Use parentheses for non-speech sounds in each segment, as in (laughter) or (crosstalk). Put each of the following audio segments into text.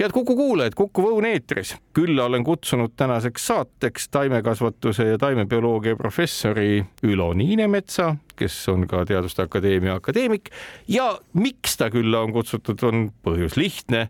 Head Kuku kuulajad, Kuku Õun eetris. külla olen kutsunud tänaseks saateks taimekasvatuse ja taimebioloogia professori Ülo Niinemetsa, kes on ka Teaduste Akadeemia akadeemik ja miks ta külla on kutsutud, on põhjus lihtne.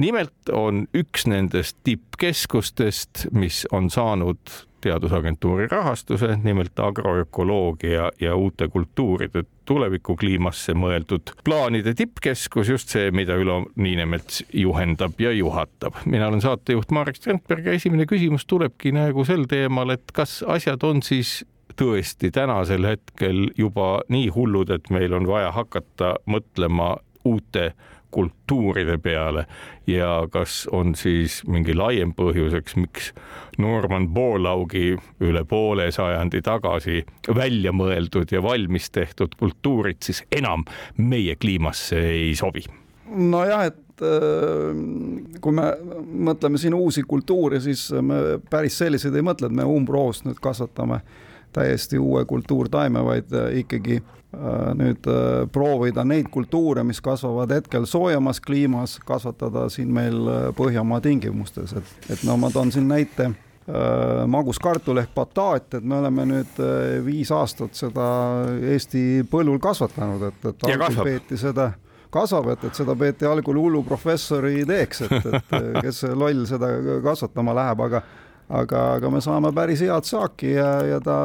Nimelt on üks nendest tippkeskustest, mis on saanud teadusagentuuri rahastuse, nimelt agroökoloogia ja uute kultuuride tulevikukliimasse mõeldud plaanide tippkeskus, just see, mida Ülo Niinemets juhendab ja juhatab. mina olen saatejuht Marek Strandberg ja esimene küsimus tulebki nagu sel teemal, et kas asjad on siis tõesti tänasel hetkel juba nii hullud, et meil on vaja hakata mõtlema uute kultuuride peale ja kas on siis mingi laiem põhjuseks, miks Norman Borlaugi üle poole sajandi tagasi välja mõeldud ja valmis tehtud kultuurid siis enam meie kliimasse ei sobi? nojah, et äh, kui me mõtleme siin uusi kultuure, siis me päris selliseid ei mõtle, et me umbroost nüüd kasvatame täiesti uue kultuurtaime, vaid äh, ikkagi Äh, nüüd äh, proovida neid kultuure, mis kasvavad hetkel soojemas kliimas, kasvatada siin meil Põhjamaa tingimustes, et, et no ma toon siin näite maguskartul ehk bataat, et me oleme nüüd viis aastat seda Eesti põllul kasvatanud, et, et algul peeti seda kasvab, et, et seda peeti algul hullu professori ideeks, et, et kes loll seda kasvatama läheb, aga aga, aga me saame päris head saaki ja, ja ta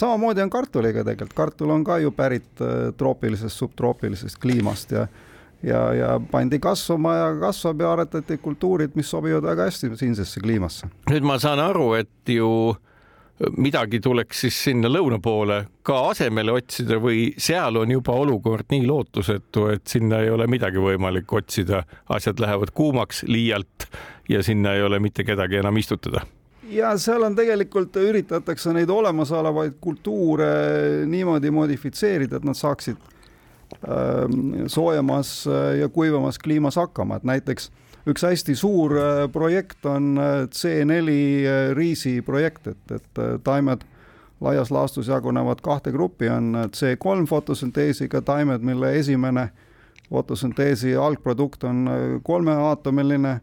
samamoodi on kartuliga tegelikult, kartul on ka ju pärit äh, troopilisest, subtroopilisest kliimast ja ja, ja pandi kasvama ja kasvab ja aretati kultuurid, mis sobivad väga hästi siinsesse kliimasse. nüüd ma saan aru, et ju midagi tuleks siis sinna lõuna poole ka asemele otsida või seal on juba olukord nii lootusetu, et sinna ei ole midagi võimalik otsida, asjad lähevad kuumaks liialt ja sinna ei ole mitte kedagi enam istutada ja seal on tegelikult, üritatakse neid olemasolevaid kultuure niimoodi modifitseerida, et nad saaksid ähm, soojemas äh, ja kuivamas kliimas hakkama, et näiteks üks hästi suur äh, projekt on äh, C4 riisi projekt, et, et taimed laias laastus jagunevad kahte gruppi, on C3 fotosünteesiga taimed, mille esimene fotosünteesi algprodukt on kolmeaatomiline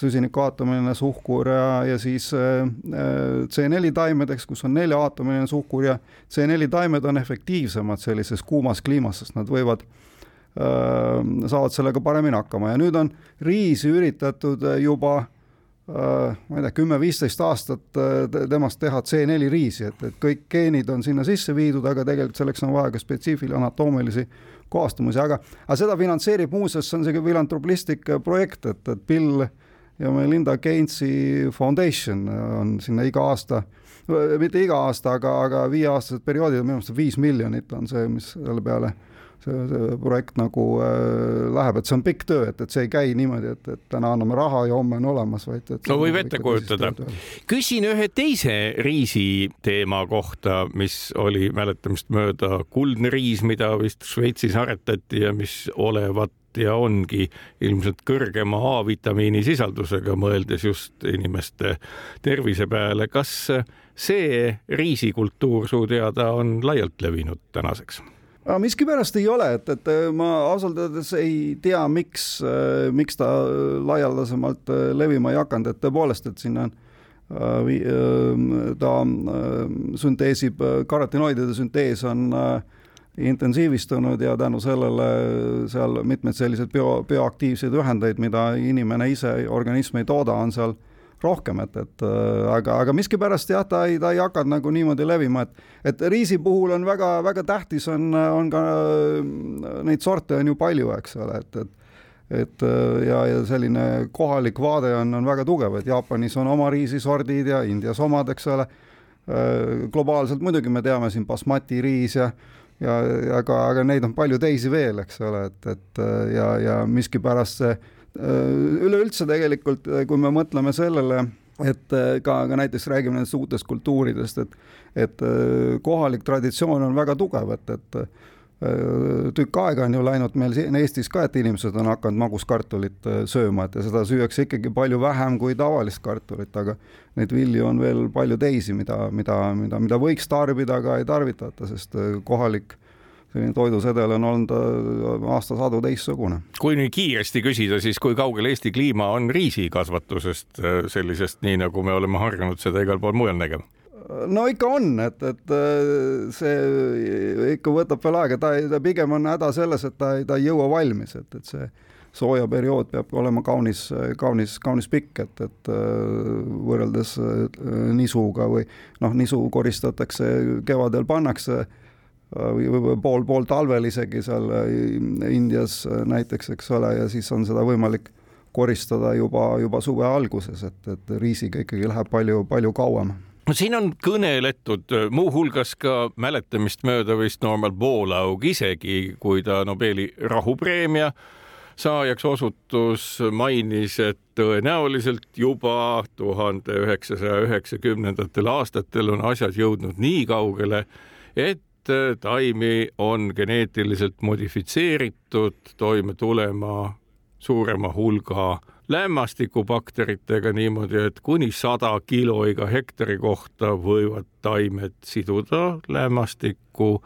süsinikuaatomiline suhkur ja, ja siis äh, C4 taimedeks, kus on nelja-aatomiline suhkur ja C4 taimed on efektiivsemad sellises kuumas kliimas, sest nad võivad äh,, saavad sellega paremini hakkama. Ja nüüd on riisi üritatud juba äh, ma ei tea, kümme-viisteist aastat äh, temast teha C4 riisi, et, et kõik geenid on sinna sisse viidud, aga tegelikult selleks on vaja ka spetsiifilisi anatoomilisi kohastumusi, aga, aga seda finantseerib muuseas, see on selline filantropistlik projekt, et, et Bill ja Melinda Gatesi Foundation on sinna iga aasta, mitte iga aasta, aga, aga viieaastased perioodid, minu arust viis miljonit on see, mis selle peale see, see projekt nagu äh, läheb, et see on pikk töö, et, et see ei käi niimoodi, et, et täna anname raha ja homme on olemas, vaid et no võib ette kujutada. küsin ühe teise riisi teema kohta, mis oli mäletamist mööda kuldne riis, mida vist Šveitsis aretati ja mis olevat ja ongi ilmselt kõrgema A-vitamiini sisaldusega, mõeldes just inimeste tervise peale. kas see riisikultuur su teada on laialt levinud tänaseks? aga miskipärast ei ole, et, et ma ausalt öeldes ei tea, miks, miks ta laialdasemalt levima ei hakanud, et tõepoolest, et siin on ta sünteesib, karotinoidide süntees on äh, intensiivistunud ja tänu sellele seal mitmeid selliseid bio, bioaktiivseid ühendeid, mida inimene ise, organism ei tooda, on seal rohkem, et, et aga, aga miskipärast jah, ta ei, ta ei hakanud nagu niimoodi levima, et, et riisi puhul on väga-väga tähtis on, on ka neid sorte on ju palju, eks ole, et, et et ja, ja selline kohalik vaade on, on väga tugev, et Jaapanis on oma riisisordid ja Indias omad, eks ole. globaalselt muidugi me teame siin basmati riis ja ja, aga, aga neid on palju teisi veel, eks ole, et, et ja, ja miskipärast see üleüldse tegelikult, kui me mõtleme sellele, et ka, ka näiteks räägime nendest uutest kultuuridest, et, et kohalik traditsioon on väga tugev, et, et tükk aega on ju läinud meil siin Eestis ka, et inimesed on hakanud maguskartulit sööma, et ja seda süüakse ikkagi palju vähem kui tavalist kartulit, aga neid vilju on veel palju teisi, mida, mida, mida, mida võiks tarbida, aga ei tarvitata, sest kohalik selline toidusedel on olnud aastasadu teistsugune. kui nüüd kiiresti küsida, siis kui kaugel Eesti kliima on riisikasvatusest sellisest, nii nagu me oleme harjunud seda igal pool mujal nägema? No ikka on, et, et äh, see ikka võtab veel aega, ta, ta pigem on häda selles, et ta, ta ei jõua valmis, et, et see soojaperiood peab olema kaunis, kaunis, kaunis pikk, et, et äh, võrreldes äh, nisuga või noh, nisu koristatakse kevadel, pannakse või, või pool, pool talvel isegi seal Indias näiteks, eks ole, ja siis on seda võimalik koristada juba, juba suve alguses, et, et riisiga ikkagi läheb palju, palju kauem siin on kõneletud muuhulgas ka mäletamist mööda vist Norman Borlaug isegi, kui ta Nobeli rahupreemia saajaks osutus, mainis, et tõenäoliselt juba tuhande üheksasaja üheksakümnendatel aastatel on asjad jõudnud nii kaugele, et taimi on geneetiliselt modifitseeritud toime tulema suurema hulga lämmastikubakteritega niimoodi, et kuni sada kilo iga hektari kohta võivad taimed siduda lämmastikku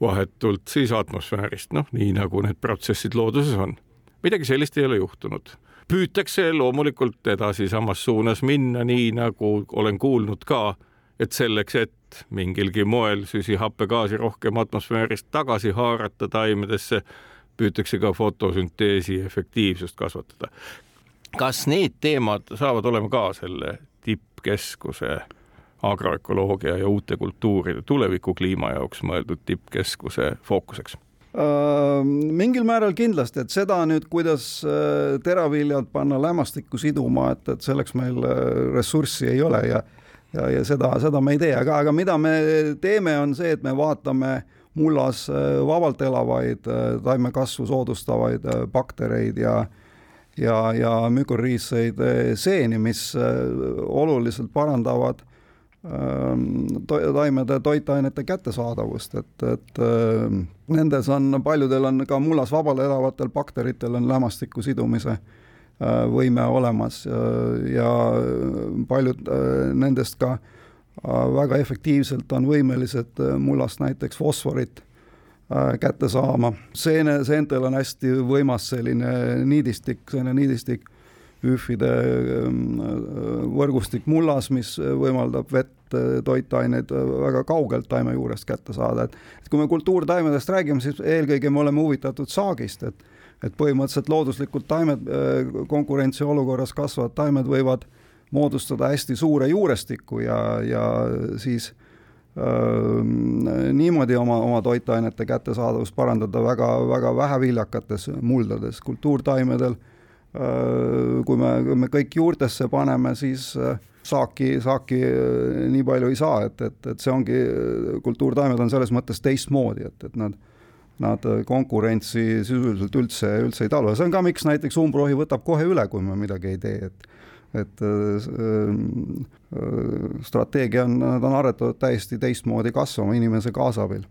vahetult siis atmosfäärist, noh, nii nagu need protsessid looduses on. midagi sellist ei ole juhtunud. püütakse loomulikult edasi samas suunas minna, nii nagu olen kuulnud ka, et selleks, et mingilgi moel süsihappegaasi rohkem atmosfäärist tagasi haarata taimedesse, püütakse ka fotosünteesi efektiivsust kasvatada kas need teemad saavad olema ka selle tippkeskuse agroökoloogia ja uute kultuuride tuleviku kliima jaoks mõeldud tippkeskuse fookuseks? Äh, mingil määral kindlasti, et seda nüüd, kuidas äh, teraviljad panna lämmastikku siduma, et, et selleks meil äh, ressurssi ei ole ja ja, ja seda, seda me ei tee, aga, aga mida me teeme, on see, et me vaatame mullas vabalt elavaid taimekasvu soodustavaid baktereid ja äh, ja, ja mükoriisseid eh, seeni, mis eh, oluliselt parandavad ehm, to taimede toitainete kättesaadavust, et, et ehm, nendes on, paljudel on ka mullas vabal elavatel bakteritel on lämmastiku sidumise eh, võime olemas ja paljud nendest ka väga efektiivselt on võimelised mullast näiteks fosforit kätte saama. seene, seentel on hästi võimas selline niidistik, selline niidistik, hüüfide ähm, võrgustik mullas, mis võimaldab vett, äh, toitaineid äh, väga kaugelt taime juurest kätte saada, et et kui me kultuurtaimedest räägime, siis eelkõige me oleme huvitatud saagist, et et põhimõtteliselt looduslikud taimed, konkurentsiolukorras kasvavad taimed võivad moodustada hästi suure juurestiku ja, ja siis äh, niimoodi oma, oma toitainete kättesaadavust parandada väga-väga väheviljakates muldades, kultuurtaimedel. kui me, kui me kõik juurtesse paneme, siis saaki, saaki nii palju ei saa, et, et, et see ongi, kultuurtaimed on selles mõttes teistmoodi, et, et nad nad konkurentsi sisuliselt üldse, üldse ei talu ja see on ka, miks näiteks umbrohi võtab kohe üle, kui me midagi ei tee, et et äh, äh, strateegia on, nad on aretatud täiesti teistmoodi kasvama inimese kaasabil.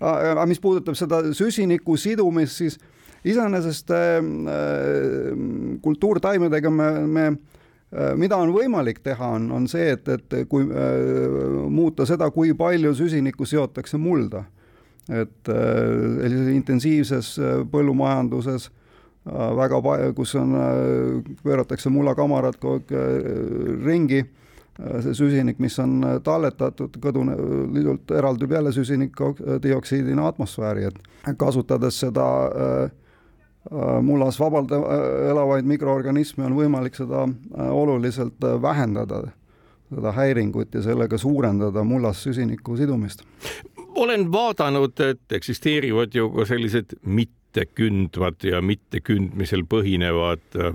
aga mis puudutab seda süsiniku sidumist, siis iseenesest äh, kultuurtaimedega me, me mida on võimalik teha, on, on see, et, et kui äh, muuta seda, kui palju süsinikku seotakse mulda. et äh, intensiivses põllumajanduses Äh, väga palju, kus on, äh, pööratakse mullakamarad kogu aeg äh, ringi, see süsinik, mis on talletatud kõdune, liidult eraldub jälle süsinikdioksiidina atmosfääri, et kasutades seda mullas vabalt elavaid mikroorganisme on võimalik seda oluliselt vähendada, seda häiringut ja sellega suurendada mullas süsiniku sidumist. olen vaadanud, et eksisteerivad ju ka sellised mitte mittekündvad ja mittekündmisel põhinevad äh,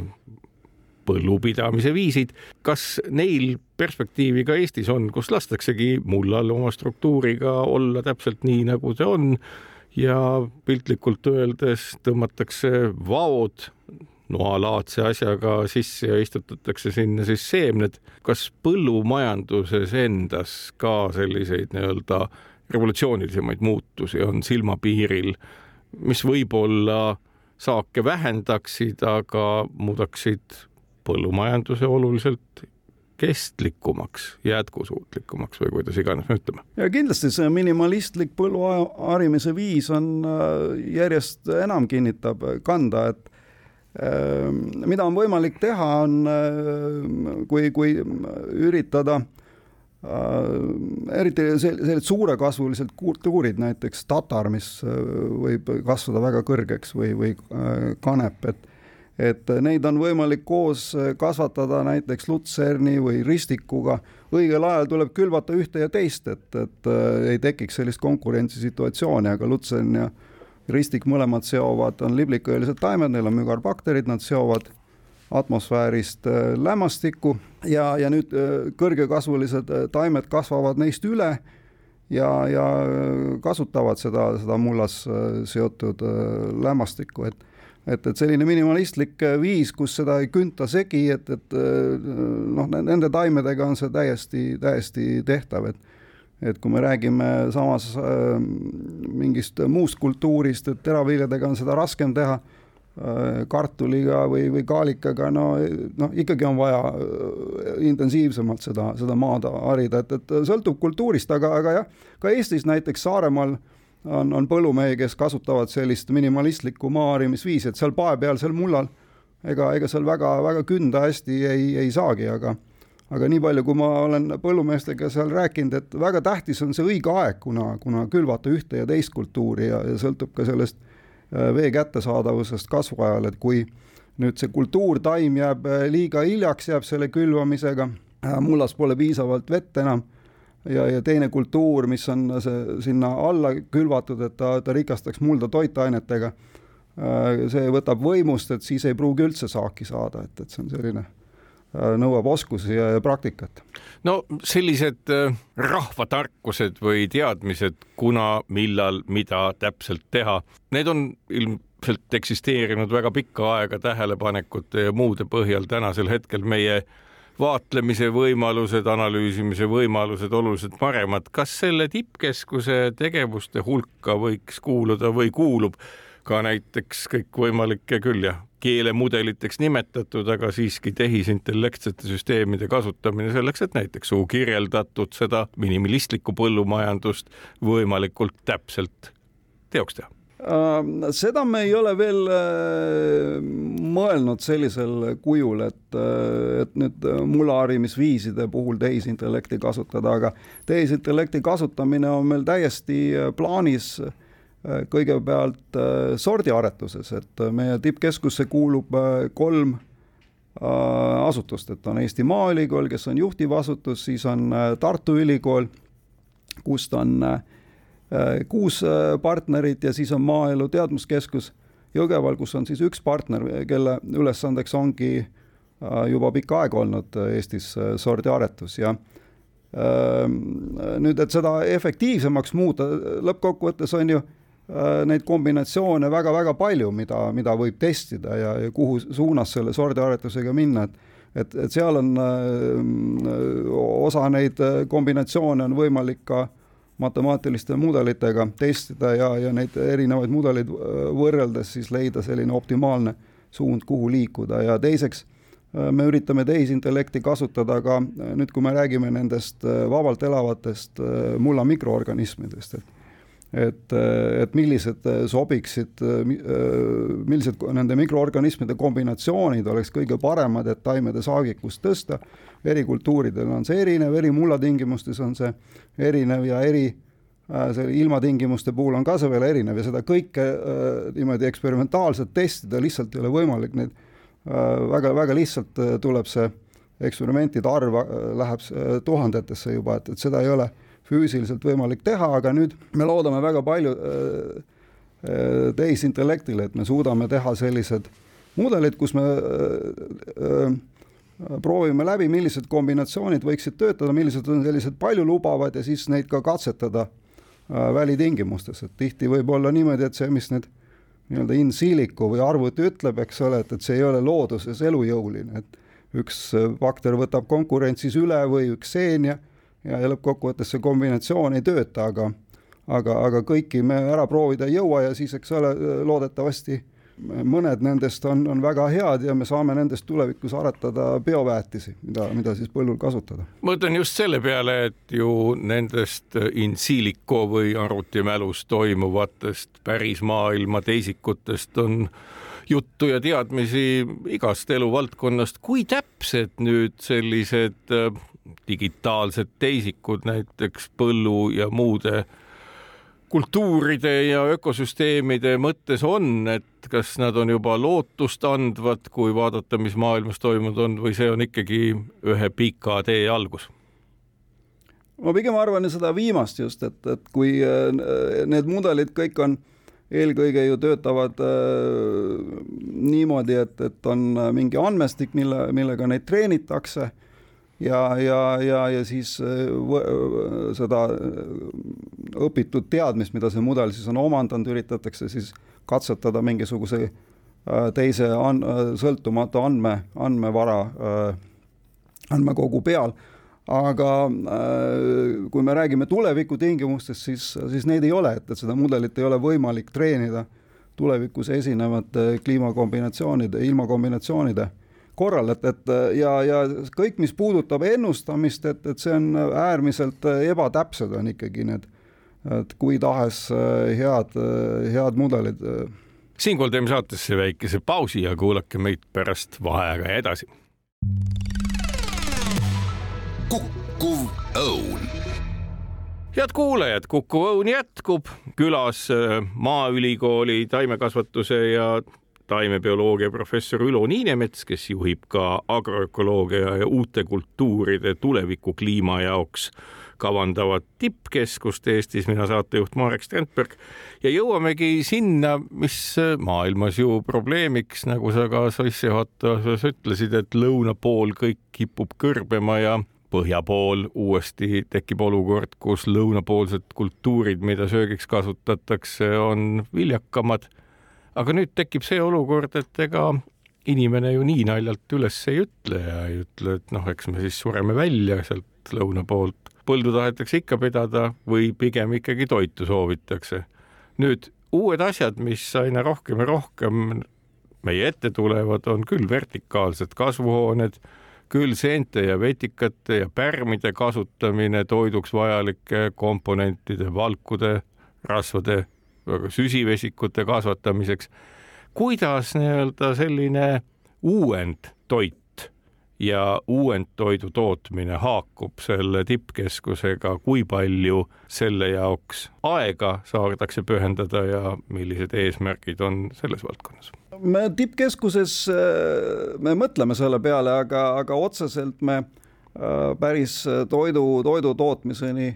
põllupidamise viisid. kas neil perspektiivi ka Eestis on, kus lastaksegi mullal oma struktuuriga olla täpselt nii, nagu see on ja piltlikult öeldes tõmmatakse vaod noalaadse asjaga sisse ja istutatakse sinna siis seemned. kas põllumajanduses endas ka selliseid nii-öelda revolutsioonilisemaid muutusi on silmapiiril, mis võib-olla saake vähendaksid, aga muudaksid põllumajanduse oluliselt kestlikumaks, jätkusuutlikumaks või kuidas iganes me ütleme. ja kindlasti see minimalistlik põllu harimise viis on äh, järjest enam kinnitab kanda, et äh, mida on võimalik teha, on äh, kui, kui üritada eriti sellised suurekasvulised kultuurid, näiteks tatar, mis võib kasvada väga kõrgeks või, või kanep, et et neid on võimalik koos kasvatada näiteks lutserni või ristikuga. õigel ajal tuleb külvata ühte ja teist, et, et äh, ei tekiks sellist konkurentsisituatsiooni, aga lutsern ja ristik mõlemad seovad, on liblikõelised taimed, neil on mügarbakterid, nad seovad atmosfäärist äh, lämmastikku. Ja, ja nüüd äh, kõrgekasvulised taimed kasvavad neist üle ja, ja kasutavad seda, seda mullas seotud lämmastikku, et et, et selline minimalistlik äh, viis, kus seda ei künta segi, et, et äh, noh, nende taimedega on see täiesti, täiesti tehtav, et et kui me räägime samas äh, mingist muust kultuurist, et teraviljadega on seda raskem teha äh,, kartuliga või, või kaalikaga, no, noh, ikkagi on vaja äh, intensiivsemalt seda, seda maad harida, et, et sõltub kultuurist, aga, aga jah, ka Eestis näiteks Saaremaal äh, on, on põllumehi, kes kasutavad sellist minimalistlikku maaharimisviisi, et seal pae peal, seal mullal ega, ega seal väga-väga künda hästi ei, ei saagi, aga aga nii palju, kui ma olen põllumeestega seal rääkinud, et väga tähtis on see õige aeg, kuna, kuna külvata ühte ja teist kultuuri ja, ja sõltub ka sellest äh, vee kättesaadavusest kasvuajal, et kui nüüd see kultuurtaim jääb äh, liiga hiljaks, jääb selle külvamisega, äh, mullas pole piisavalt vett enam ja, ja teine kultuur, mis on see sinna alla külvatud, et ta, ta rikastaks mulda toitainetega, äh, see võtab võimust, et siis ei pruugi üldse saaki saada, et, et see on selline äh, nõuab oskusi ja, ja praktikat. no sellised äh, rahvatarkused või teadmised, kuna, millal, mida täpselt teha, need on ilmselt eksisteerinud väga pikka aega tähelepanekute ja muude põhjal tänasel hetkel meie vaatlemise võimalused, analüüsimise võimalused oluliselt paremad. kas selle tippkeskuse tegevuste hulka võiks kuuluda või kuulub ka näiteks kõikvõimalikke küll jah, keelemudeliteks nimetatud, aga siiski tehisintellektsete süsteemide kasutamine selleks, et näiteks suu kirjeldatud seda minimalistlikku põllumajandust võimalikult täpselt teoks teha. Äh, seda me ei ole veel äh, mõelnud sellisel kujul, et, äh, et nüüd mullaharimisviiside puhul tehisintellekti kasutada, aga tehisintellekti kasutamine on meil täiesti plaanis. äh, kõigepealt sordiaretuses, et meie tippkeskusse kuulub kolm asutust, et on Eesti Maaülikool, kes on juhtiv asutus, siis on Tartu Ülikool, kust on äh, Äh, kuus äh, partnerit ja siis on Maaelu Teadmuskeskus Jõgeval, kus on siis üks partner, kelle ülesandeks ongi äh, juba pikka aega olnud Eestis sordiaretus. Ja nüüd, et seda efektiivsemaks muuta, lõppkokkuvõttes on ju neid kombinatsioone väga-väga palju, mida, mida võib testida ja, ja kuhu suunas selle sordiaretusega minna, et et, et seal on osa neid kombinatsioone on võimalik ka matemaatiliste mudelitega testida ja, ja neid erinevaid mudeleid äh, võrreldes siis leida selline optimaalne suund, kuhu liikuda. Ja teiseks äh, me üritame tehisintellekti kasutada ka äh, nüüd, kui me räägime nendest vabalt elavatest mulla mikroorganismidest, et et, et millised sobiksid, millised nende mikroorganismide kombinatsioonid oleks kõige paremad, et taimede saagikust tõsta. eri kultuuridel on see erinev, eri mullatingimustes on see erinev ja eri äh, selle ilmatingimuste puhul on ka see veel erinev ja seda kõike äh, niimoodi eksperimentaalselt testida lihtsalt ei ole võimalik, neid väga-väga äh, lihtsalt tuleb see eksperimentide arv läheb tuhandetesse juba, et, et seda ei ole füüsiliselt võimalik teha, aga nüüd me loodame väga palju äh, äh, tehisintellektile, et me suudame teha sellised mudelid, kus me äh, proovime läbi, millised kombinatsioonid võiksid töötada, millised on sellised paljulubavad ja siis neid ka katsetada välitingimustes, et tihti võib olla niimoodi, et see, mis nüüd nii-öelda in silico või arvuti ütleb, eks ole, et, et see ei ole looduses elujõuline, et üks bakter võtab konkurentsis üle või üks seen ja ja, ja lõppkokkuvõttes see kombinatsioon ei tööta, aga aga, aga kõiki me ära proovida ei jõua ja siis, eks ole, loodetavasti mõned nendest on, on väga head ja me saame nendest tulevikus aretada bioväetisi, mida, mida siis põllul kasutada. mõtlen just selle peale, et ju nendest in silico või arvutimälus toimuvatest päris maailma teisikutest on juttu ja teadmisi igast eluvaldkonnast, kui täpsed nüüd sellised digitaalsed teisikud näiteks põllu ja muude kultuuride ja ökosüsteemide mõttes on, et kas nad on juba lootust andvad, kui vaadata, mis maailmas toimunud on või see on ikkagi ühe pika tee algus? ma pigem arvan seda viimast just, et, et kui äh, need mudelid kõik on eelkõige ju töötavad äh, niimoodi, et, et on mingi andmestik, mille, millega neid treenitakse ja, ja, ja, ja siis äh, seda õpitud teadmist, mida see mudel siis on omandanud, üritatakse siis katsetada mingisuguse äh, teise an-, äh, sõltumatu andme, andmevara, äh, andmekogu peal. aga kui me räägime tuleviku tingimustest, siis, siis neid ei ole, et, et seda mudelit ei ole võimalik treenida tulevikus esinevate kliimakombinatsioonide, ilmakombinatsioonide korral, et, et ja, ja kõik, mis puudutab ennustamist, et, et see on äärmiselt ebatäpsed, on ikkagi need et kui tahes äh, head, äh, head mudelid. Äh. siinkohal teeme saatesse väikese pausi ja kuulake meid pärast vaheaega edasi. kukkuv õun head kuulajad, Kuku Õun jätkub külas Maaülikooli taimekasvatuse ja taimebioloogia professor Ülo Niinemets, kes juhib ka agroökoloogia ja uute kultuuride tuleviku kliima jaoks kavandavat tippkeskust Eestis, mina saatejuht Marek Strandberg ja jõuamegi sinna, mis maailmas ju probleemiks, nagu sa ka sissejuhatuses ütlesid, et lõuna pool kõik kipub kõrbema ja põhja pool uuesti tekib olukord, kus lõunapoolsed kultuurid, mida söögiks kasutatakse, on viljakamad. Aga nüüd tekib see olukord, et ega inimene ju nii naljalt üles ei ütle ja ei ütle, et noh, eks me siis sureme välja sealt lõuna poolt põldu tahetakse ikka pidada või pigem ikkagi toitu soovitakse. nüüd uued asjad, mis aina rohkem ja rohkem meie ette tulevad, on küll vertikaalsed kasvuhooned, küll seente ja vetikate ja pärmide kasutamine toiduks vajalike komponentide, valkude, rasvade, süsivesikute kasvatamiseks. kuidas nii-öelda selline uuend toit ja uuendtoidu tootmine haakub selle tippkeskusega, kui palju selle jaoks aega saadakse pühendada ja millised eesmärgid on selles valdkonnas? me tippkeskuses, äh, me mõtleme selle peale, aga, aga otseselt me äh, päris toidu, toidu tootmiseni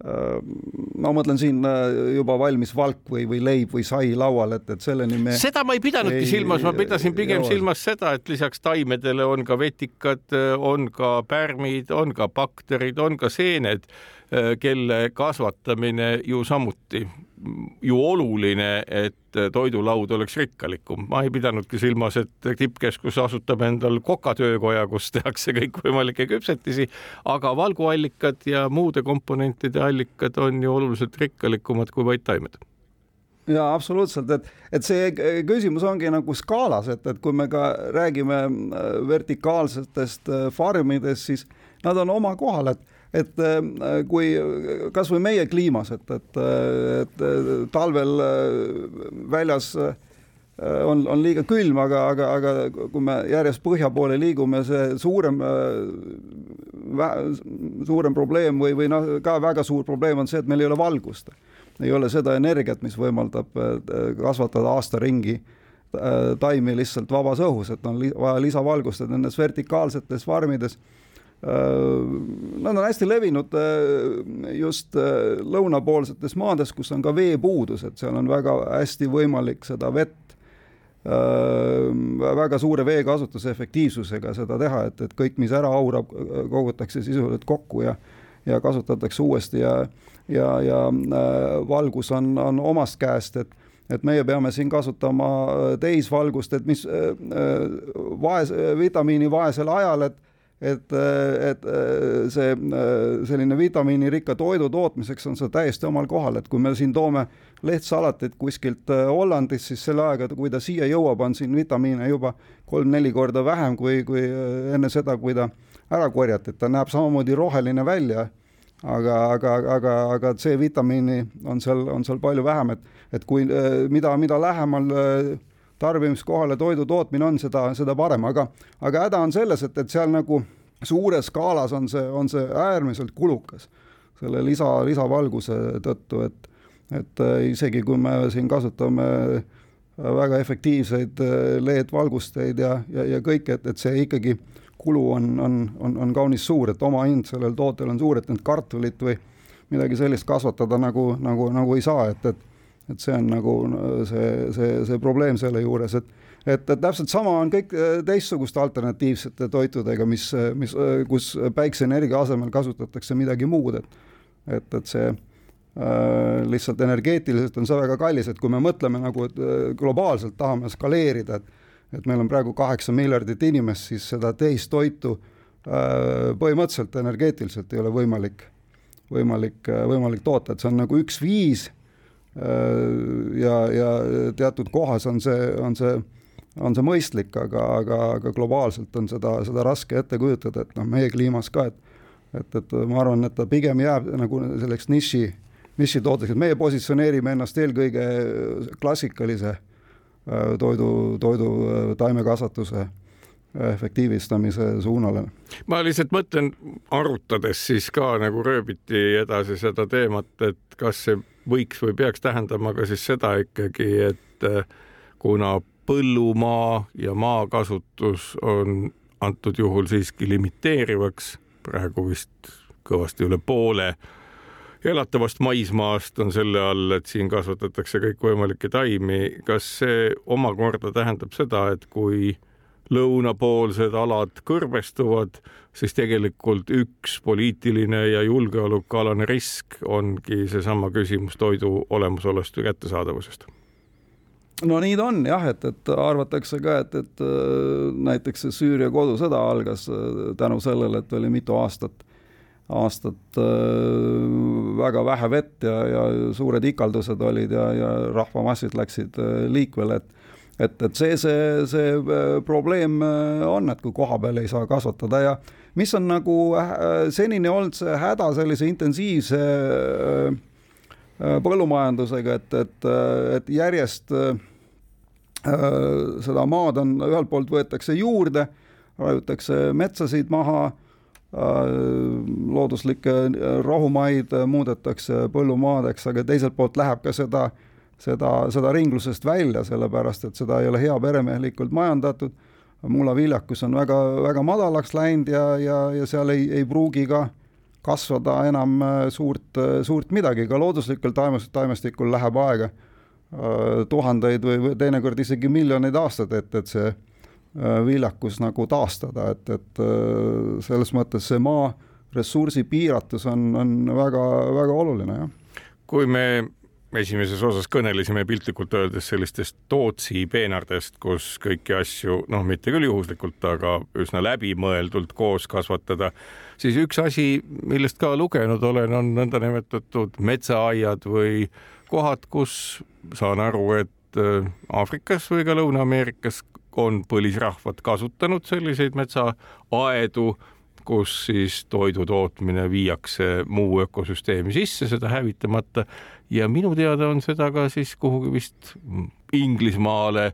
ma mõtlen siin äh, juba valmis valk või, või leib või sai laual, et, et selleni me. seda ma ei pidanudki ei, silmas, ma pidasin pigem jõua. silmas seda, et lisaks taimedele on ka vetikad, on ka pärmid, on ka bakterid, on ka seened Äh, kelle kasvatamine ju samuti ju oluline, et toidulaud oleks rikkalikum. ma ei pidanudki silmas, et tippkeskus asutab endal kokatöökoja, kus tehakse kõikvõimalikke küpsetisi, aga valguallikad ja muude komponentide allikad on ju oluliselt rikkalikumad kui vaid taimed ja absoluutselt, et, et see küsimus ongi nagu skaalas, et, et kui me ka räägime äh, vertikaalsetest äh, farmidest, siis nad on oma kohal, et et äh, kui kasvõi meie kliimas, et, et, et talvel äh, väljas äh, on, on liiga külm, aga, aga, aga kui me järjest põhja poole liigume, see suurem, suurem probleem või, või noh, ka väga suur probleem on see, et meil ei ole valgust. ei ole seda energiat, mis võimaldab kasvatada aasta ringi taimi lihtsalt vabas õhus, et on vaja lisavalgust, et nendes vertikaalsetes farmides nad on hästi levinud äh, just äh, lõunapoolsetes maades, kus on ka veepuudus, et seal on väga hästi võimalik seda vett väga suure veekasutuse efektiivsusega seda teha, et, et kõik, mis ära aurab, kogutakse sisuliselt kokku ja ja kasutatakse uuesti ja ja, ja valgus on, on omast käest, et et meie peame siin kasutama täisvalgust, et mis vaes, vitamiini vaesel ajal, et et, et see selline vitamiinirikka toidu tootmiseks on see täiesti omal kohal, et kui me siin toome lehtsalatit kuskilt Hollandist, siis selle ajaga, kui ta siia jõuab, on siin vitamiine juba kolm-neli korda vähem kui, kui enne seda, kui ta ära korjati, et ta näeb samamoodi roheline välja aga, aga, aga, aga C-vitamiini on seal, on seal palju vähem, et, et kui mida, mida lähemal tarbimiskohale toidu tootmine on, seda, seda parem, aga, aga häda on selles, et, et seal nagu suures skaalas on see, on see äärmiselt kulukas selle lisa, lisavalguse tõttu, et, et äh, isegi kui me siin kasutame väga efektiivseid äh, LED-valgusteid ja, ja, ja kõike, et, et see ikkagi kulu on, on, on, on kaunis suur, et omahind sellel tootel on suur, et nüüd kartulit või midagi sellist kasvatada nagu, nagu, nagu ei saa, et, et et see on nagu see, see, see probleem selle juures, et et, et täpselt sama on kõik äh, teistsuguste alternatiivsete toitudega, mis, mis, äh, kus päikseenergia asemel kasutatakse midagi muud, et et, et see äh, lihtsalt energeetiliselt on see väga kallis, et kui me mõtleme nagu et, äh, globaalselt tahame skaleerida, et et meil on praegu kaheksa miljardit inimest, siis seda teist toitu äh, põhimõtteliselt energeetiliselt ei ole võimalik, võimalik, võimalik toota, et see on nagu üks viis Äh, ja, ja teatud kohas on see, on see, on see mõistlik, aga, aga, aga globaalselt on seda, seda raske ette kujutada, et noh, meie kliimas ka, et et, et ma arvan, et ta pigem jääb nagu selleks niši, nišitooteks, et meie positsioneerime ennast eelkõige klassikalise äh, toidu, toidu äh, taimekasvatuse efektiivistamise suunale. ma lihtsalt mõtlen, arutades siis ka nagu rööbiti edasi seda teemat, et kas see võiks või peaks tähendama ka siis seda ikkagi, et äh, kuna põllumaa ja maakasutus on antud juhul siiski limiteerivaks, praegu vist kõvasti üle poole elatavast maismaast on selle all, et siin kasvatatakse kõikvõimalikke taimi. kas see omakorda tähendab seda, et kui lõunapoolsed alad kõrbestuvad, siis tegelikult üks poliitiline ja julgeolekualane risk ongi seesama küsimus toidu olemasolust ja kättesaadavusest. No nii ta on jah, et, et arvatakse ka, et, et äh, näiteks see Süüria kodusõda algas äh, tänu sellele, et oli mitu aastat, aastat äh, väga vähe vett ja, ja suured ikaldused olid ja, ja rahvamassid läksid liikvele, et et, et see, see, see äh, probleem äh, on, et kui koha peal ei saa kasvatada ja mis on nagu äh, senini olnud see häda sellise intensiivse põllumajandusega, et, et, et järjest seda maad on, ühelt poolt võetakse juurde, raiutakse metsasid maha, looduslikke rohumaid muudetakse põllumaadeks, aga teiselt poolt läheb ka seda äh, seda, seda ringlusest välja, sellepärast et seda ei ole hea peremehelikult majandatud. mullaviljakus on väga, väga madalaks läinud ja, ja, ja seal ei, ei pruugi ka kasvada enam äh, suurt, äh, suurt midagi, ka looduslikul taimes, taimestikul läheb aega äh, tuhandeid või teinekord isegi miljoneid aastaid, et, et see viljakus nagu taastada, et, et selles mõttes see maa ressursi piiratus on, on väga, väga oluline, jah. kui me esimeses osas kõnelesime piltlikult öeldes sellistest Tootsi peenardest, kus kõiki asju, noh, mitte küll juhuslikult, aga üsna läbimõeldult koos kasvatada, siis üks asi, millest ka lugenud olen, on nõndanimetatud metsaaiad või kohad, kus saan aru, et äh, Aafrikas või ka Lõuna-Ameerikas on põlisrahvad kasutanud selliseid metsaaedu kus siis toidu tootmine viiakse muu ökosüsteemi sisse, seda hävitamata ja minu teada on seda ka siis kuhugi vist Inglismaale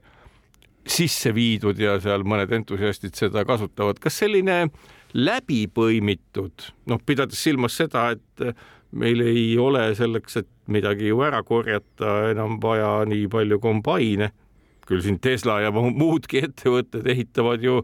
sisse viidud ja seal mõned entusiastid seda kasutavad. kas selline läbipõimitud, noh, pidades silmas seda, et meil ei ole selleks, et midagi ju ära korjata, enam vaja nii palju kombaine, küll siin Tesla ja muudki ettevõtted ehitavad ju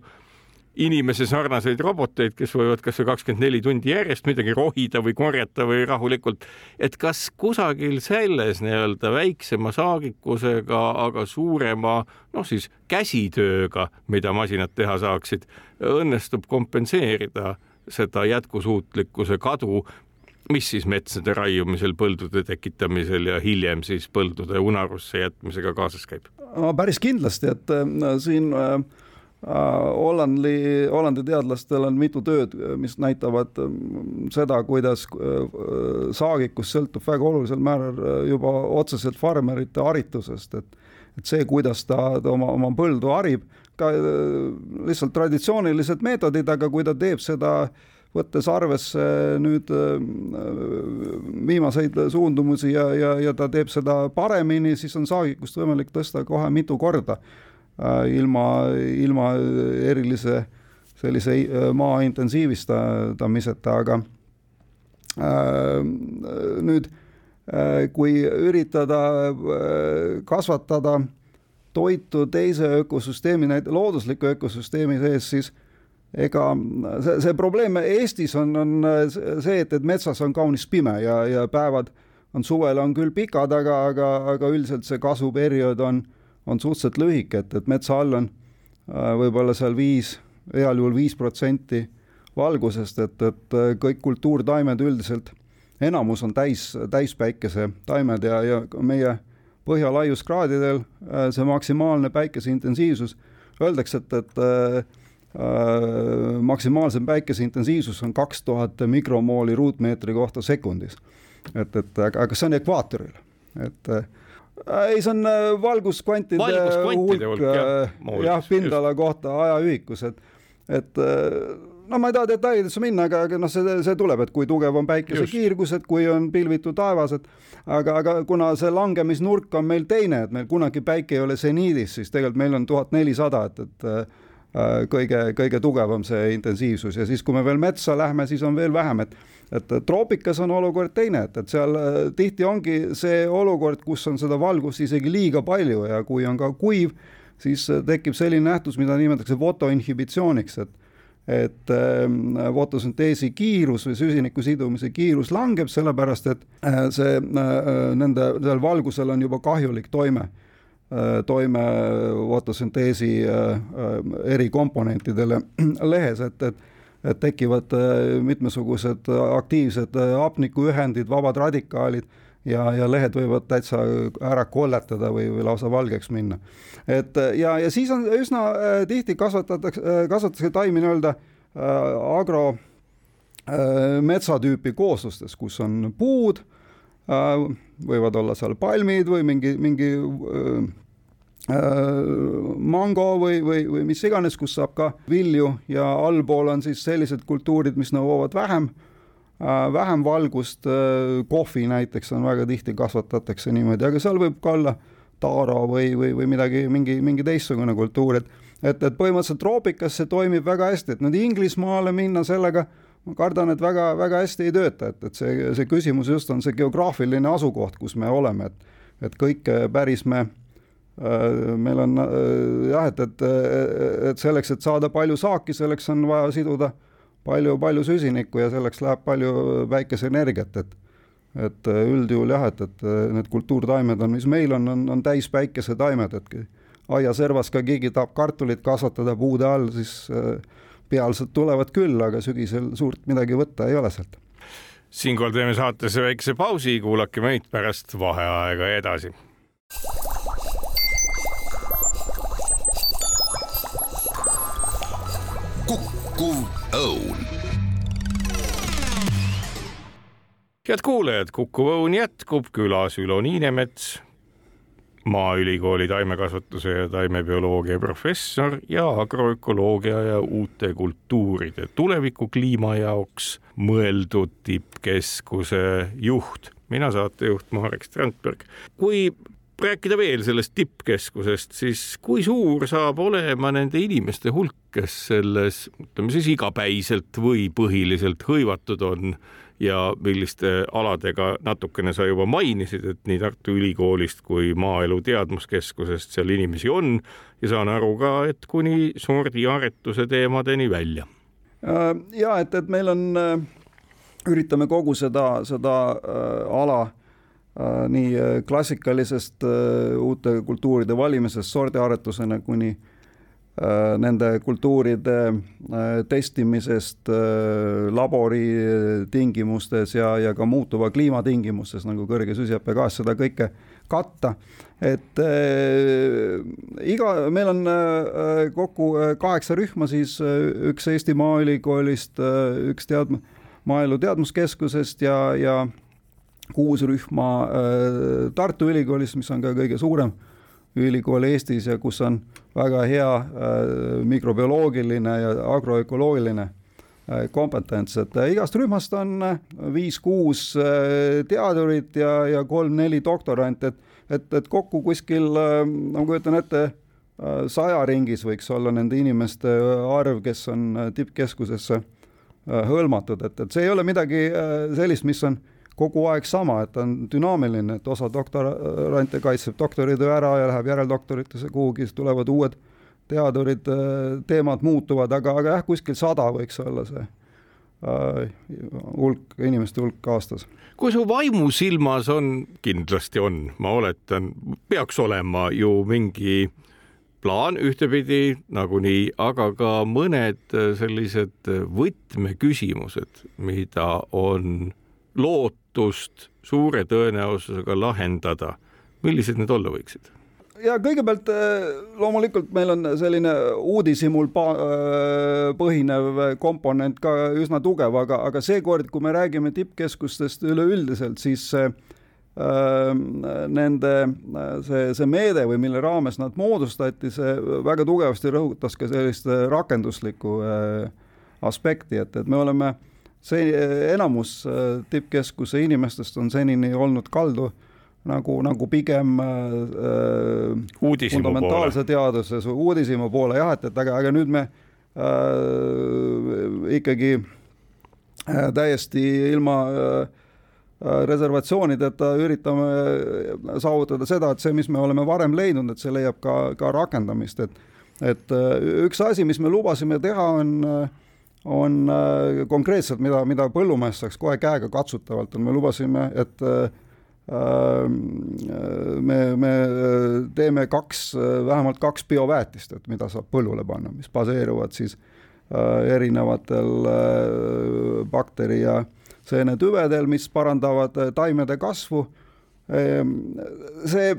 inimese sarnaseid roboteid, kes võivad kas või kakskümmend neli tundi järjest midagi rohida või korjata või rahulikult, et kas kusagil selles nii-öelda väiksema saagikusega, aga suurema noh, siis käsitööga, mida masinad teha saaksid, õnnestub kompenseerida seda jätkusuutlikkuse kadu, mis siis metsade raiumisel, põldude tekitamisel ja hiljem siis põldude unarusse jätmisega kaasas käib? päris kindlasti, et äh, siin äh, Hollandi, Hollandi teadlastel on mitu tööd, mis näitavad seda, kuidas saagikus sõltub väga olulisel määral juba otseselt farmerite haritusest, et et see, kuidas ta, oma, oma põldu harib, ka lihtsalt traditsioonilised meetodid, aga kui ta teeb seda äh, võttes arvesse nüüd äh, viimaseid suundumusi ja, ja, ja ta teeb seda paremini, siis on saagikust võimalik tõsta kohe mitu korda. äh, ilma, ilma erilise sellise äh, maa intensiivistamiseta, aga nüüd kui üritada kasvatada toitu teise ökosüsteemi, loodusliku ökosüsteemi sees, siis ega see, see probleem Eestis on, on see, et, et metsas on kaunis pime ja, ja päevad on suvel on küll pikad, aga, aga, aga üldiselt see kasvuperiood on, on suhteliselt lühike, et, et metsa all on äh, võib-olla seal viis, heal juhul viis protsenti valgusest, et, et kõik kultuurtaimed üldiselt, enamus on täis, täispäikese taimed ja, ja meie põhjalaiuskraadidel äh, see maksimaalne päikese intensiivsus, öeldakse, et, et äh, Äh, maksimaalsem päikese intensiivsus on kaks tuhat mikromooli ruutmeetri kohta sekundis. et, et aga, aga see on ekvaatoril, et äh, ei, see on äh, valguskvantide, valguskvantide hulk, hulk jah, pindala just. kohta ajaühikus, et, et no ma ei taha detailidesse minna, aga, aga noh, see, see tuleb, et kui tugev on päikesekiirgus, et kui on pilvitu taevas, et aga, aga kuna see langemisnurk on meil teine, et meil kunagi päike ei ole seniidis, siis tegelikult meil on tuhat nelisada, et, et Äh, kõige, kõige tugevam see intensiivsus ja siis, kui me veel metsa lähme, siis on veel vähem, et et troopikas on olukord teine, et, et seal äh, tihti ongi see olukord, kus on seda valgust isegi liiga palju ja kui on ka kuiv, siis äh, tekib selline nähtus, mida nimetatakse fotoinhibitsiooniks, et et äh, fotosünteesi kiirus või süsiniku sidumise kiirus langeb, sellepärast et äh, see nende, sellel valgusel on juba kahjulik toime toime fotosünteesi erikomponentidele (clears throat) lehes, et, et et tekivad mitmesugused aktiivsed hapnikuühendid, vabad radikaalid ja, ja lehed võivad täitsa ära kolletada või, või lausa valgeks minna. et ja, ja siis on üsna tihti kasvatatakse, kasvatatakse taimi nii-öelda agro metsatüüpi kooslustes, kus on puud, võivad olla seal palmid või mingi, mingi Äh, mango või, või, või mis iganes, kus saab ka vilju ja allpool on siis sellised kultuurid, mis nõuavad vähem, äh, vähem valgust, äh, kohvi näiteks on väga tihti kasvatatakse niimoodi, aga seal võib ka olla taaro või, või, või midagi, mingi, mingi teistsugune kultuur, et et, et põhimõtteliselt troopikas see toimib väga hästi, et nüüd Inglismaale minna sellega, ma kardan, et väga-väga hästi ei tööta, et, et see, see küsimus just on see geograafiline asukoht, kus me oleme, et et kõike päris me Äh, meil on äh, jah, et, et, et selleks, et saada palju saaki, selleks on vaja siduda palju-palju süsinikku ja selleks läheb palju päikeseenergiat, et et üldjuhul jah, et, et need kultuurtaimed on, mis meil on, on, on täis päikesetaimed, et aiaservas ka keegi tahab kartulit kasvatada puude all, siis äh, pealsed tulevad küll, aga sügisel suurt midagi võtta ei ole sealt. siinkohal teeme saates väikese pausi, kuulake meid pärast vaheaega edasi kukkuv õun. head kuulajad, Kukkuv Õun jätkub, külas Ülo Niinemets, Maaülikooli taimekasvatuse ja taimebioloogia professor ja agroökoloogia ja uute kultuuride tuleviku kliima jaoks mõeldud tippkeskuse juht mina saatejuht Marek Strandberg. kui rääkida veel sellest tippkeskusest, siis kui suur saab olema nende inimeste hulk, kes selles, ütleme siis igapäiselt või põhiliselt hõivatud on ja milliste aladega natukene sa juba mainisid, et nii Tartu Ülikoolist kui Maaelu Teadmuskeskusest seal inimesi on ja saan aru ka, et kuni sordiaretuse teemadeni välja. Äh, ja et, et meil on, äh, üritame kogu seda, seda äh, ala nii äh, klassikalisest äh, uute kultuuride valimisest sordiaretusena kuni nende kultuuride testimisest labori tingimustes ja, ja ka muutuva kliima tingimustes nagu kõrge süsihappegaas, seda kõike katta. et iga, meil on äh, kokku kaheksa rühma, siis üks Eesti Maaülikoolist, üks tead-, Maaelu Teadmuskeskusest ja, ja kuus rühma Tartu Ülikoolis, mis on ka kõige suurem ülikool Eestis ja kus on väga hea mikrobioloogiline ja agroökoloogiline Äh, kompetents, et äh, igast rühmast on äh, viis-kuus teadurit ja, ja kolm-neli doktoranti, et, et, et kokku kuskil, ma kujutan ette, saja ringis võiks olla nende inimeste arv, kes on tippkeskusesse hõlmatud, et, et see ei ole midagi sellist, mis on kogu aeg sama, et on dünaamiline, et osa doktorante kaitseb doktoritöö ära ja läheb järeldoktoritesse kuhugi, siis tulevad uued teadurid, äh, teemad muutuvad, aga, aga jah, kuskil sada võiks olla see äh, hulk, inimeste hulk aastas. kui su vaimusilmas on, kindlasti on, ma oletan, peaks olema ju mingi plaan ühtepidi nagunii, aga ka mõned sellised võtmeküsimused, mida on lootust suure tõenäosusega lahendada. millised need olla võiksid? ja kõigepealt äh, loomulikult meil on selline uudishimul äh, põhinev komponent ka üsna tugev, aga, aga seekord, kui me räägime tippkeskustest üleüldiselt, siis see äh, nende see, see meede või mille raames nad moodustati, see väga tugevasti rõhutas ka sellist rakenduslikku aspekti, et, et me oleme see enamus tippkeskuse inimestest on senini olnud kaldu äh, nagu, nagu pigem äh, fundamentaalse teaduse, uudishimu poole jah, et, et aga, aga nüüd me äh, ikkagi äh, täiesti ilma äh, reservatsioonideta üritame saavutada seda, et see, mis me oleme varem leidnud, et see leiab ka, ka rakendamist, et et äh, üks asi, mis me lubasime teha, on on äh, konkreetselt, mida, mida põllumees saaks kohe käega katsutavalt, on, me lubasime, et äh, me, me teeme kaks, vähemalt kaks bioväetist, et mida saab põllule panna, mis baseeruvad siis äh, erinevatel äh, bakteri ja seenetüvedel, mis parandavad äh, taimede kasvu. Ehm, see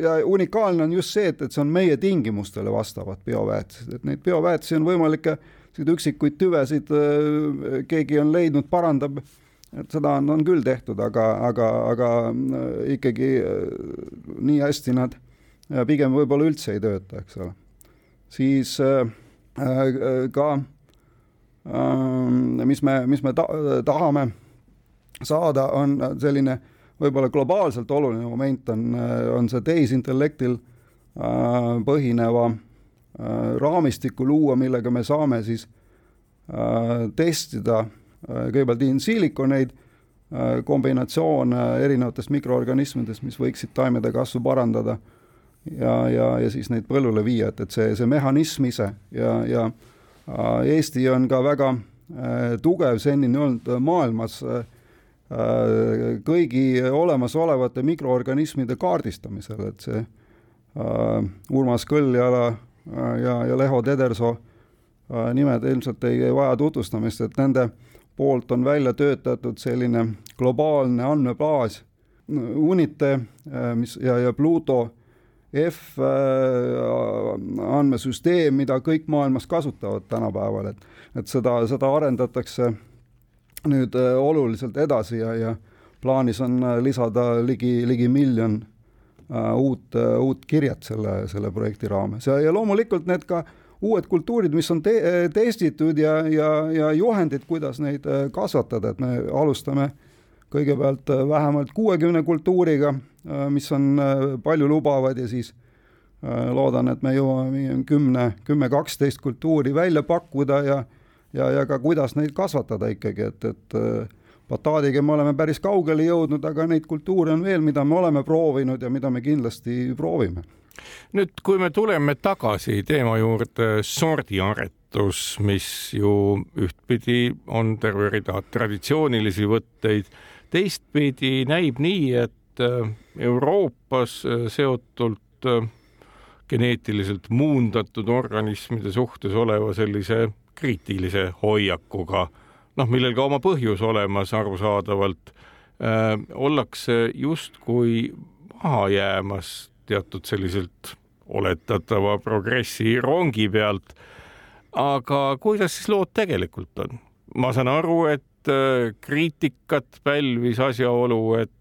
ja unikaalne on just see, et, et see on meie tingimustele vastavad bioväetised, et neid bioväetisi on võimalik, üksikuid tüvesid keegi on leidnud, parandab et seda on, on küll tehtud, aga, aga, aga äh, ikkagi äh, nii hästi nad pigem võib-olla üldse ei tööta, eks ole. siis äh, äh ka äh, mis me, mis me ta tahame saada, on selline võib-olla globaalselt oluline moment on, on see tehisintellektil äh, põhineva äh, raamistiku luua, millega me saame siis äh, testida Äh, kõigepealt in silikoneid, äh, kombinatsioon erinevatest mikroorganismidest, mis võiksid taimede kasvu parandada ja, ja, ja siis neid põllule viia, et, et see, see mehhanism ise ja, ja äh, Eesti on ka väga tugev senini olnud maailmas kõigi olemasolevate mikroorganismide kaardistamisel, et see Urmas Kõlljala ja, ja Leho Tedersoo nimed ilmselt ei, ei vaja tutvustamist, et nende äh, poolt on välja töötatud selline globaalne andmebaas, UNITE, äh, mis ja, ja Pluto F äh, andmesüsteem, mida kõik maailmas kasutavad tänapäeval, et, et seda, seda arendatakse nüüd äh, oluliselt edasi ja, ja plaanis on lisada ligi, ligi miljon uut, uut kirjet selle, selle projekti raames. Ja, ja loomulikult need ka äh, uued kultuurid, mis on te testitud ja, ja, ja juhendid, kuidas neid äh, kasvatada, et me alustame kõigepealt äh, vähemalt kuuekümne kultuuriga, äh, mis on paljulubavad ja siis loodan, et me jõuame kümne, kümme, kaksteist kultuuri välja pakkuda ja ja, ja ka kuidas neid kasvatada ikkagi, et, et bataadiga me oleme päris kaugele jõudnud, aga neid kultuure on veel, mida me oleme proovinud ja mida me kindlasti proovime. Nüüd, kui me tuleme tagasi teema juurde sordiaretus, mis ju ühtpidi on terve rida traditsioonilisi võtteid, teistpidi näib nii, et äh, Euroopas äh, seotult äh, geneetiliselt muundatud organismide suhtes oleva sellise kriitilise hoiakuga, noh, millel ka oma põhjus olemas arusaadavalt äh,, ollakse justkui maha jäämas teatud selliselt oletatava progressi rongi pealt. aga kuidas siis lood tegelikult on? ma saan aru, et äh, kriitikat pälvis asjaolu, et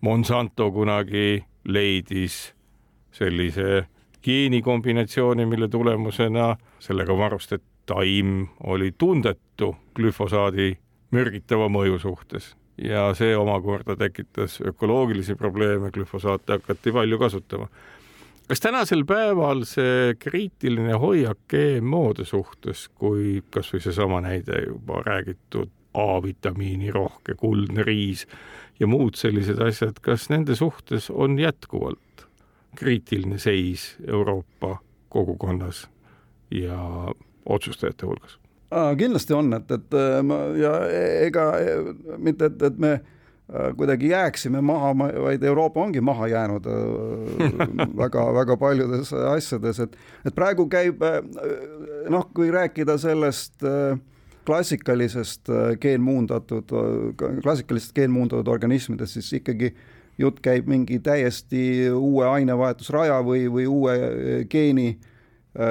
Monsanto kunagi leidis sellise geenikombinatsiooni, mille tulemusena sellega varustati taim oli tundetu glüfosaadi mürgitava mõju suhtes ja see omakorda tekitas ökoloogilisi probleeme, glüfosaate hakati palju kasutama. kas tänasel päeval see kriitiline hoiak GMO-de suhtes, kui kasvõi seesama näide juba räägitud A-vitamiini rohke kuldne riis ja muud sellised asjad, kas nende suhtes on jätkuvalt kriitiline seis Euroopa kogukonnas ja otsustajate hulgas? Kindlasti on, et, et ma ja ega mitte, et, et me kuidagi jääksime maha, vaid Euroopa ongi maha jäänud (laughs) väga-väga paljudes asjades, et, et praegu käib noh, kui rääkida sellest klassikalisest geenmuundatud, klassikalistest geenmuundatud organismidest, siis ikkagi jutt käib mingi täiesti uue ainevahetusraja või, või uue geeni äh, Äh,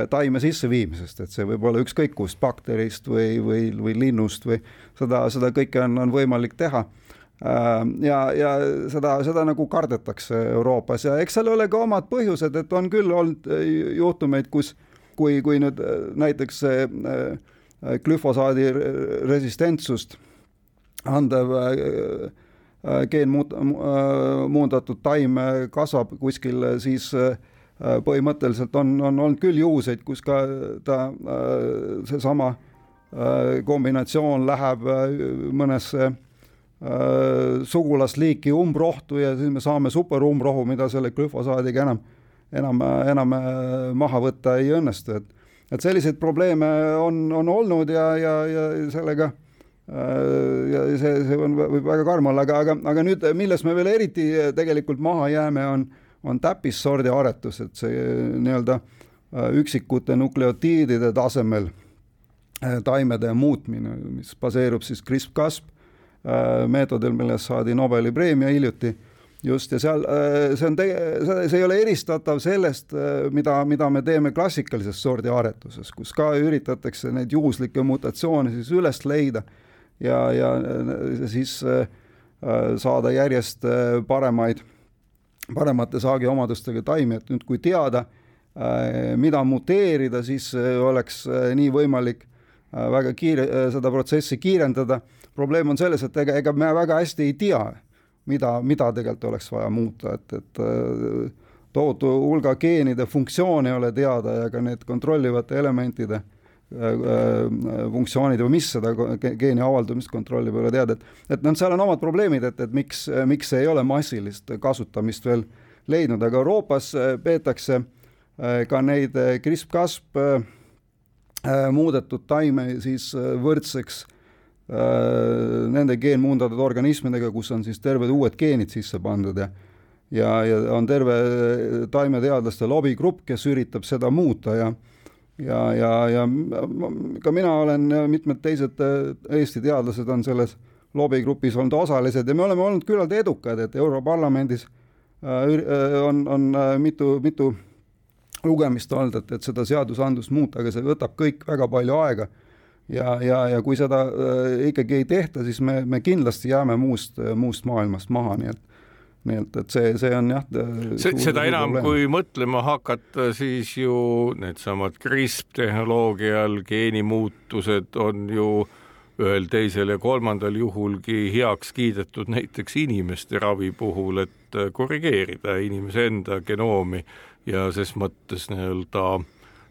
taime sisseviimisest, et see võib olla ükskõik kust bakterist või, või, või linnust või seda, seda kõike on, on võimalik teha. Äh, ja, ja seda, seda nagu kardetakse Euroopas ja eks seal ole ka omad põhjused, et on küll olnud äh, juhtumeid, kus, kui, kui nüüd näiteks glüfosaadi resistentsust andev geenmuundatud taim kasvab kuskil, siis äh, Äh, põhimõtteliselt on, on olnud küll juhuseid, kus ka ta äh, seesama äh, kombinatsioon läheb mõnesse sugulasliiki umbrohtu ja siis me saame superumbrohu, mida selle glüfosaadiga enam, enam, enam maha võtta ei õnnestu, et et selliseid probleeme on, on olnud ja, ja, ja sellega ja see, see on, võib väga karm olla, aga, aga, aga nüüd, milles me veel eriti tegelikult maha jääme, on äh, on täppissordi aretus, et see nii-öelda äh, üksikute nukleotiidide tasemel äh, taimede muutmine, mis baseerub siis CRISP-Cas meetodil, millest saadi Nobeli preemia hiljuti just, ja seal see on, see ei ole eristatav sellest, mida, mida me teeme klassikalises sordiaretuses, kus ka üritatakse neid juhuslikke mutatsioone siis üles leida ja, ja siis saada järjest paremaid paremate saagiomadustega taimi, et nüüd kui teada, äh, mida muteerida, siis äh, oleks äh, nii võimalik väga kiire, seda protsessi kiirendada. probleem on selles, et ega, ega me väga hästi ei tea, mida, mida tegelikult oleks vaja muuta, et, et tohutu hulga geenide funktsioon ei ole teada ja ka need kontrollivate elementide funktsioonid või mis seda geeni avaldumist kontrollib, ei ole teada, et et noh, seal on omad probleemid, et, et miks, miks ei ole massilist kasutamist veel leidnud, aga Euroopas äh, peetakse äh, ka neid äh, CRISP-Casp muudetud taime siis võrdseks nende geenmuundatud organismidega, kus on siis terved uued geenid sisse pandud ja ja, ja on terve taimeteadlaste lobigrupp, kes üritab seda muuta ja ja, ja, ja ka mina olen mitmed teised äh, Eesti teadlased on selles lobigrupis olnud osalised ja me oleme olnud küllalt edukad, et Europarlamendis äh, äh, on, on mitu, mitu lugemist olnud, et, et seda seadusandlust muuta, aga see võtab kõik väga palju aega. ja, ja, ja kui seda ikkagi ei tehta, siis me, me kindlasti jääme muust, muust maailmast maha, nii et nii et, et see, see on jah. seda enam, kui mõtlema hakata, siis ju needsamad CRISP tehnoloogial geenimuutused on ju ühel, teisel ja kolmandal juhulgi heaks kiidetud näiteks inimeste ravi puhul, et korrigeerida inimese enda genoomi ja ses mõttes nii-öelda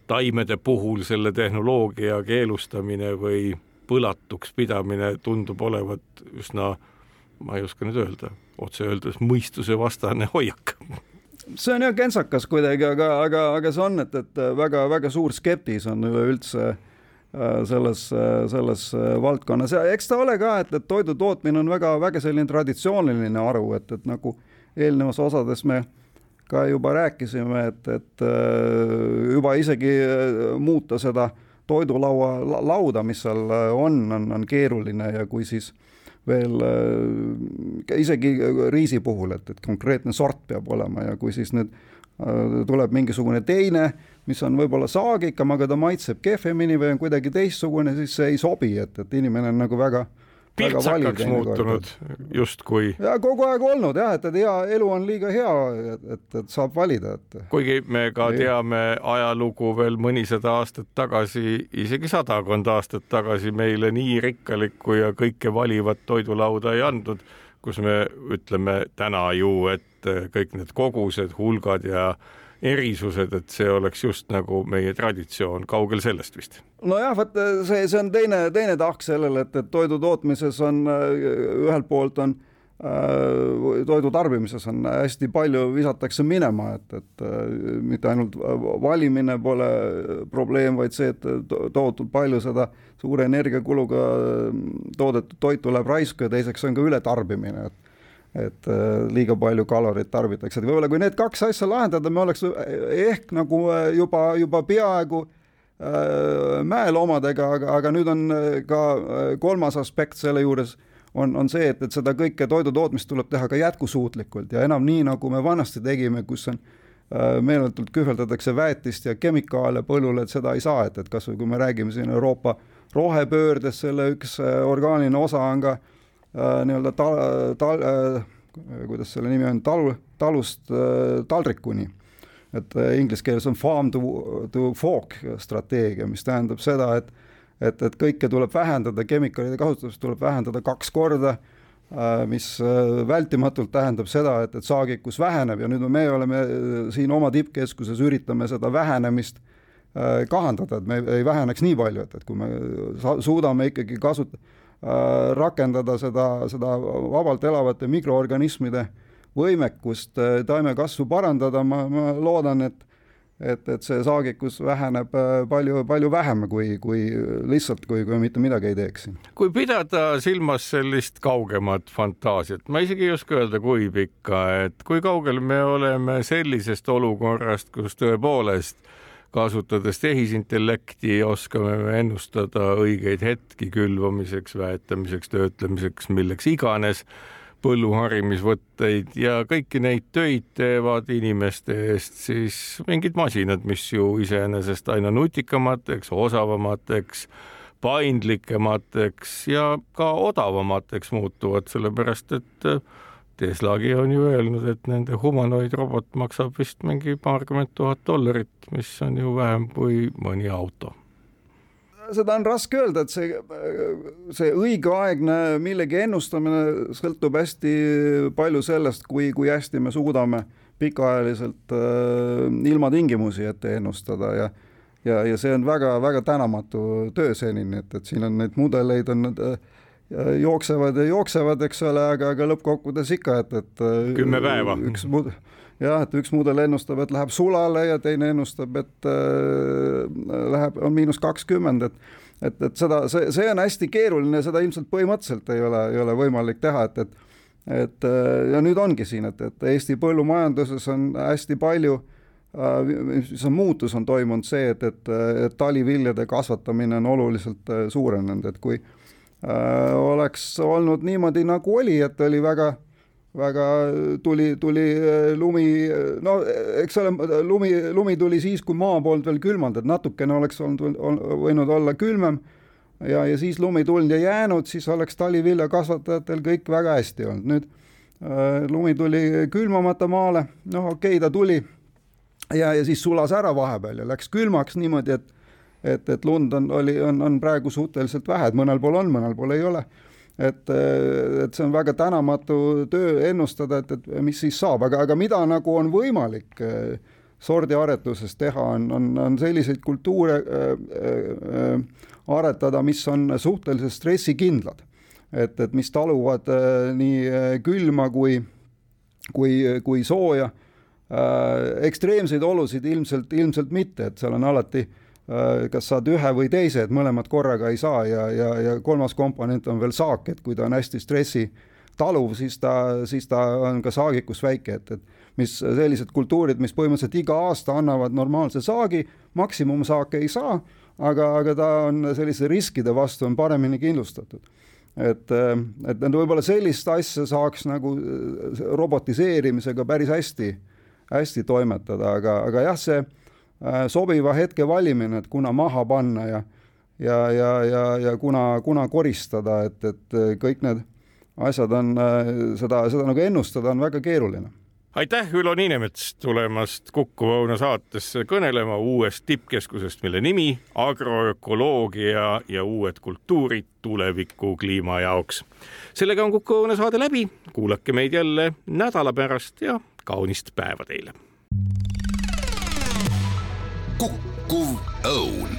taimede puhul selle tehnoloogia keelustamine või põlatuks pidamine tundub olevat üsna, ma ei oska nüüd öelda. Otse öeldes mõistusevastane hoiak. See on jah kentsakas kuidagi, aga, aga, aga see on, et, et väga-väga suur skeptis on üleüldse äh, selles, selles valdkonnas. Ja eks ta ole ka, et, et toidu tootmine on väga-väga selline traditsiooniline haru, et, et nagu eelnevas osades me ka juba rääkisime, et, et äh, juba isegi äh, muuta seda toidulaua lauda, mis seal on, on, on keeruline ja kui siis äh, veel äh, isegi riisi puhul, et, et konkreetne sort peab olema ja kui siis nüüd tuleb mingisugune teine, mis on võib-olla saagikam, aga ta maitseb kehvemini või on kuidagi teistsugune, siis see ei sobi, et, et inimene on nagu väga pirtsakaks muutunud justkui. ja kogu aeg olnud jah, et, et hea elu on liiga hea, et, et saab valida, et. kuigi me ka ei. teame ajalugu veel mõnisada aastat tagasi, isegi sadakond aastat tagasi meile nii rikkalikku ja kõike valivat toidulauda ei andnud, kus me ütleme täna ju, et kõik need kogused, hulgad ja erisused, et see oleks just nagu meie traditsioon, kaugel sellest vist? nojah, vot see, see on teine, teine tahk sellele, et, et toidu tootmises on ühelt poolt on äh, toidu tarbimises on hästi palju visatakse minema, et, et mitte ainult valimine pole probleem, vaid see, et tohutult palju seda suure energiakuluga toodetud toitu läheb raisku ja teiseks on ka ületarbimine, et et äh, liiga palju kaloreid tarbitakse, et võib-olla kui need kaks asja lahendada, me oleks ehk nagu äh, juba, juba peaaegu äh, mäeloomadega, aga, aga nüüd on ka kolmas aspekt selle juures, on, on see, et, et seda kõike toidutootmist tuleb teha ka jätkusuutlikult ja enam nii, nagu me vanasti tegime, kus on meeletult kühveldatakse väetist ja kemikaale põllule, et seda ei saa, et, et kas või kui me räägime siin Euroopa rohepöördest, selle üks orgaaniline osa on ka äh, Äh, nii-öelda tal-, tal-, äh, kuidas selle nimi on, talu, talust äh, taldrikuni. et inglise keeles on farm to, to fork strateegia, mis tähendab seda, et et, et kõike tuleb vähendada, kemikaalide kasutamist tuleb vähendada kaks korda, mis vältimatult tähendab seda, et, et saagikus väheneb ja nüüd me oleme siin oma tippkeskuses, üritame seda vähenemist kahandada, et me ei väheneks nii palju, et, et kui me suudame ikkagi kasutada Äh, rakendada seda, seda vabalt elavate mikroorganismide võimekust äh, taimekasvu parandada, ma, ma loodan, et et, et see saagikus väheneb äh, palju, palju vähem kui, kui lihtsalt, kui, kui mitte midagi ei teeks. kui pidada silmas sellist kaugemat fantaasiat, ma isegi ei oska öelda, kui pikka, et kui kaugel me oleme sellisest olukorrast, kus tõepoolest kasutades tehisintellekti oskame me ennustada õigeid hetki külvamiseks, väetamiseks, töötlemiseks, milleks iganes, põlluharimisvõtteid ja kõiki neid töid teevad inimeste eest siis mingid masinad, mis ju iseenesest aina nutikamateks, osavamateks, paindlikemateks ja ka odavamateks muutuvad, sellepärast et Teslagi on ju öelnud, et nende humanoidrobot maksab vist mingi paarkümmend tuhat dollarit, mis on ju vähem kui mõni auto. Seda on raske öelda, et see, see õigeaegne millegi ennustamine sõltub hästi palju sellest, kui, kui hästi me suudame pikaajaliselt äh, ilmatingimusi ette ennustada ja ja, ja see on väga-väga tänamatu töö senini, et, et siin on neid mudeleid on äh, jooksevad ja jooksevad, eks ole, aga, aga lõppkokkuvõttes ikka, et, et äh, kümme päeva. üks mud-, jah, et üks mudel ennustab, et läheb sulale ja teine ennustab, et äh, läheb, on miinus kakskümmend, et et, et seda, see, see on hästi keeruline, seda ilmselt põhimõtteliselt ei ole, ei ole võimalik teha, et, et et äh, ja nüüd ongi siin, et, et Eesti põllumajanduses on hästi palju äh, on muutus, on toimunud see, et, et, et taliviljade kasvatamine on oluliselt suurenenud, et kui Äh, oleks olnud niimoodi, nagu oli, et oli väga, väga tuli, tuli äh, lumi, no eks ole, lumi, lumi tuli siis, kui maa polnud veel külmanud, et natukene oleks olnud, võinud olla külmem ja, ja siis lumi tulnud ja jäänud, siis oleks taliviljakasvatajatel kõik väga hästi olnud. nüüd äh, lumi tuli külmamata maale, noh, okei okay,, ta tuli ja, ja siis sulas ära vahepeal ja läks külmaks niimoodi, et et, et lund on, oli, on, on praegu suhteliselt vähe, et mõnel pool on, mõnel pool ei ole. et, et see on väga tänamatu töö ennustada, et, et mis siis saab, aga, aga mida nagu on võimalik eh, sordiaretuses teha, on, on, on selliseid kultuure äh, äh, aretada, mis on suhteliselt stressikindlad. et, et mis taluvad äh, nii külma kui, kui, kui sooja äh,. ekstreemseid olusid ilmselt, ilmselt mitte, et seal on alati äh, kas saad ühe või teise, et mõlemad korraga ei saa ja, ja, ja kolmas komponent on veel saak, et kui ta on hästi stressi taluv, siis ta, siis ta on ka saagikus väike, et, et mis sellised kultuurid, mis põhimõtteliselt iga aasta annavad normaalse saagi, maksimumsaake ei saa, aga, aga ta on selliste riskide vastu on paremini kindlustatud. et, et, võib-olla sellist asja saaks nagu robotiseerimisega päris hästi hästi toimetada, aga, aga jah, see äh, sobiva hetke valimine, et kuna maha panna ja ja, ja, ja, ja kuna, kuna koristada, et, et kõik need asjad on, seda, seda nagu ennustada on väga keeruline aitäh, Ülo Niinemets tulemast Kuku Õuna saatesse kõnelema uuest tippkeskusest, mille nimi agroökoloogia ja uued kultuurid tuleviku kliima jaoks. sellega on Kuku Õuna saade läbi, kuulake meid jälle nädala pärast ja kaunist päeva teile. Kukkuv õun